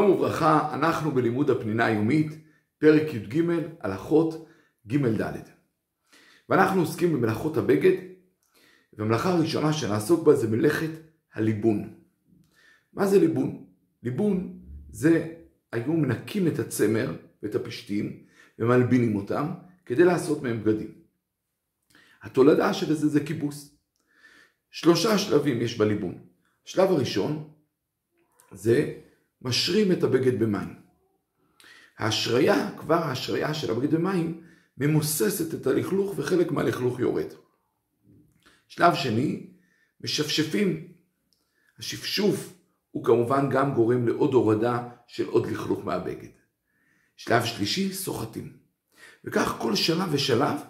שלום וברכה, אנחנו בלימוד הפנינה היומית, פרק י"ג, הלכות ג'-ד'. ואנחנו עוסקים במלאכות הבגד, והמלאכה הראשונה שנעסוק בה זה מלאכת הליבון. מה זה ליבון? ליבון זה היו מנקים את הצמר ואת הפשתים ומלבינים אותם כדי לעשות מהם בגדים. התולדה של זה זה כיבוס. שלושה שלבים יש בליבון. השלב הראשון זה משרים את הבגד במים. ההשריה, כבר ההשריה של הבגד במים, ממוססת את הלכלוך וחלק מהלכלוך יורד. שלב שני, משפשפים. השפשוף הוא כמובן גם גורם לעוד הורדה של עוד לכלוך מהבגד. שלב שלישי, סוחטים. וכך כל שלב ושלב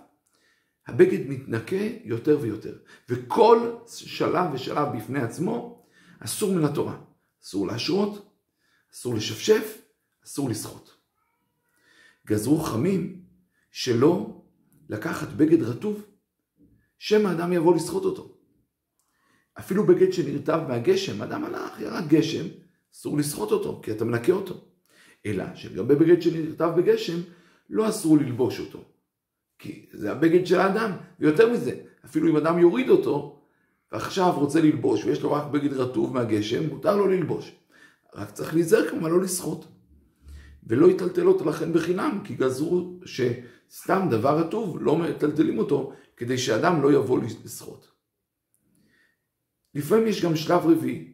הבגד מתנקה יותר ויותר. וכל שלב ושלב בפני עצמו אסור מן התורה. אסור להשרות, אסור לשפשף, אסור לסחוט. גזרו חכמים שלא לקחת בגד רטוב, שמא האדם יבוא לסחוט אותו. אפילו בגד שנרטב מהגשם, אדם הלך, ירד גשם, אסור לסחוט אותו, כי אתה מנקה אותו. אלא שלגבי בגד שנרטב בגשם, לא אסור ללבוש אותו. כי זה הבגד של האדם, ויותר מזה, אפילו אם אדם יוריד אותו, ועכשיו רוצה ללבוש, ויש לו רק בגד רטוב מהגשם, מותר לו ללבוש. רק צריך להיזהר כמובן לא לסחוט. ולא יטלטל אותו לכן בחינם, כי גזרו שסתם דבר רטוב, לא מטלטלים אותו, כדי שאדם לא יבוא לסחוט. לפעמים יש גם שלב רביעי.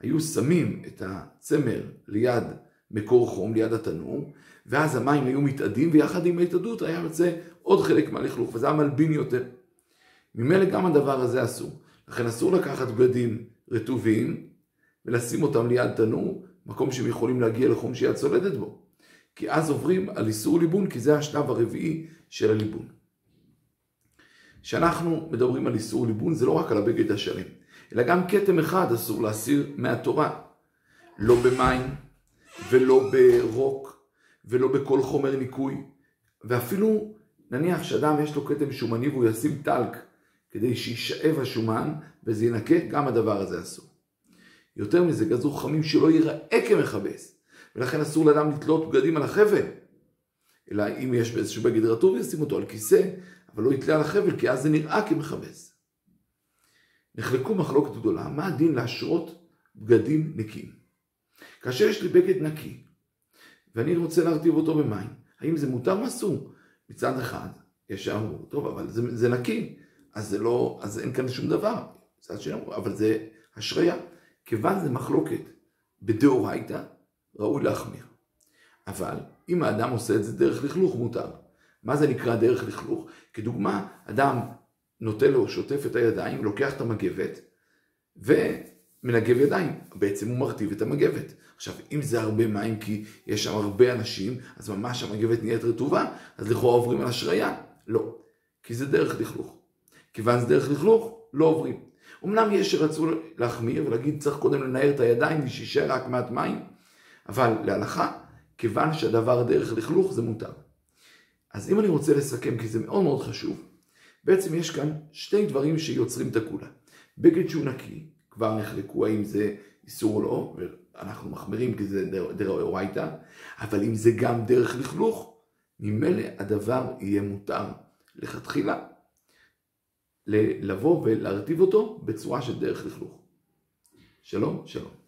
היו שמים את הצמר ליד מקור חום, ליד התנור, ואז המים היו מתאדים, ויחד עם ההתאדות היה יוצא עוד חלק מהלכלוך, וזה היה מלבין יותר. ממילא גם הדבר הזה אסור. לכן אסור לקחת בגדים רטובים ולשים אותם ליד תנור, מקום שהם יכולים להגיע לחום שיד צולדת בו. כי אז עוברים על איסור ליבון, כי זה השלב הרביעי של הליבון. כשאנחנו מדברים על איסור ליבון, זה לא רק על הבגד השלם, אלא גם כתם אחד אסור להסיר מהתורה. לא במים, ולא ברוק, ולא בכל חומר ניקוי, ואפילו נניח שאדם יש לו כתם שומני והוא ישים טלק כדי שישאב השומן וזה ינקה, גם הדבר הזה אסור. יותר מזה, גזרו חכמים שלא ייראה כמכבס, ולכן אסור לאדם לתלות בגדים על החבל. אלא אם יש באיזשהו בגד רטוב, ישים אותו על כיסא, אבל לא יתלה על החבל, כי אז זה נראה כמכבס. נחלקו מחלוקת גדולה, מה הדין להשרות בגדים נקיים? כאשר יש לי בגד נקי, ואני רוצה להרטיב אותו במים, האם זה מותר או אסור? מצד אחד, יש שאמרו, טוב, אבל זה, זה נקי, אז זה לא, אז אין כאן שום דבר. מצד שני אבל זה השריה. כיוון זה מחלוקת בדאורייתא, ראוי להחמיר. אבל אם האדם עושה את זה דרך לכלוך, מותר. מה זה נקרא דרך לכלוך? כדוגמה, אדם נוטה לו, שוטף את הידיים, לוקח את המגבת, ומנגב ידיים. בעצם הוא מרטיב את המגבת. עכשיו, אם זה הרבה מים כי יש שם הרבה אנשים, אז ממש המגבת נהיית רטובה, אז לכאורה עוברים על השריה. לא, כי זה דרך לכלוך. כיוון זה דרך לכלוך, לא עוברים. אמנם יש שרצו להחמיר ולהגיד צריך קודם לנער את הידיים ושישאר רק מעט מים, אבל להלכה, כיוון שהדבר דרך לכלוך זה מותר. אז אם אני רוצה לסכם, כי זה מאוד מאוד חשוב, בעצם יש כאן שתי דברים שיוצרים את הכולה. בגד שהוא נקי, כבר נחלקו האם זה איסור או לא, ואנחנו מחמירים כי זה דאורייתא, אבל אם זה גם דרך לכלוך, ממילא הדבר יהיה מותר לכתחילה. לבוא ולהרטיב אותו בצורה של דרך לכלוך. שלום, שלום.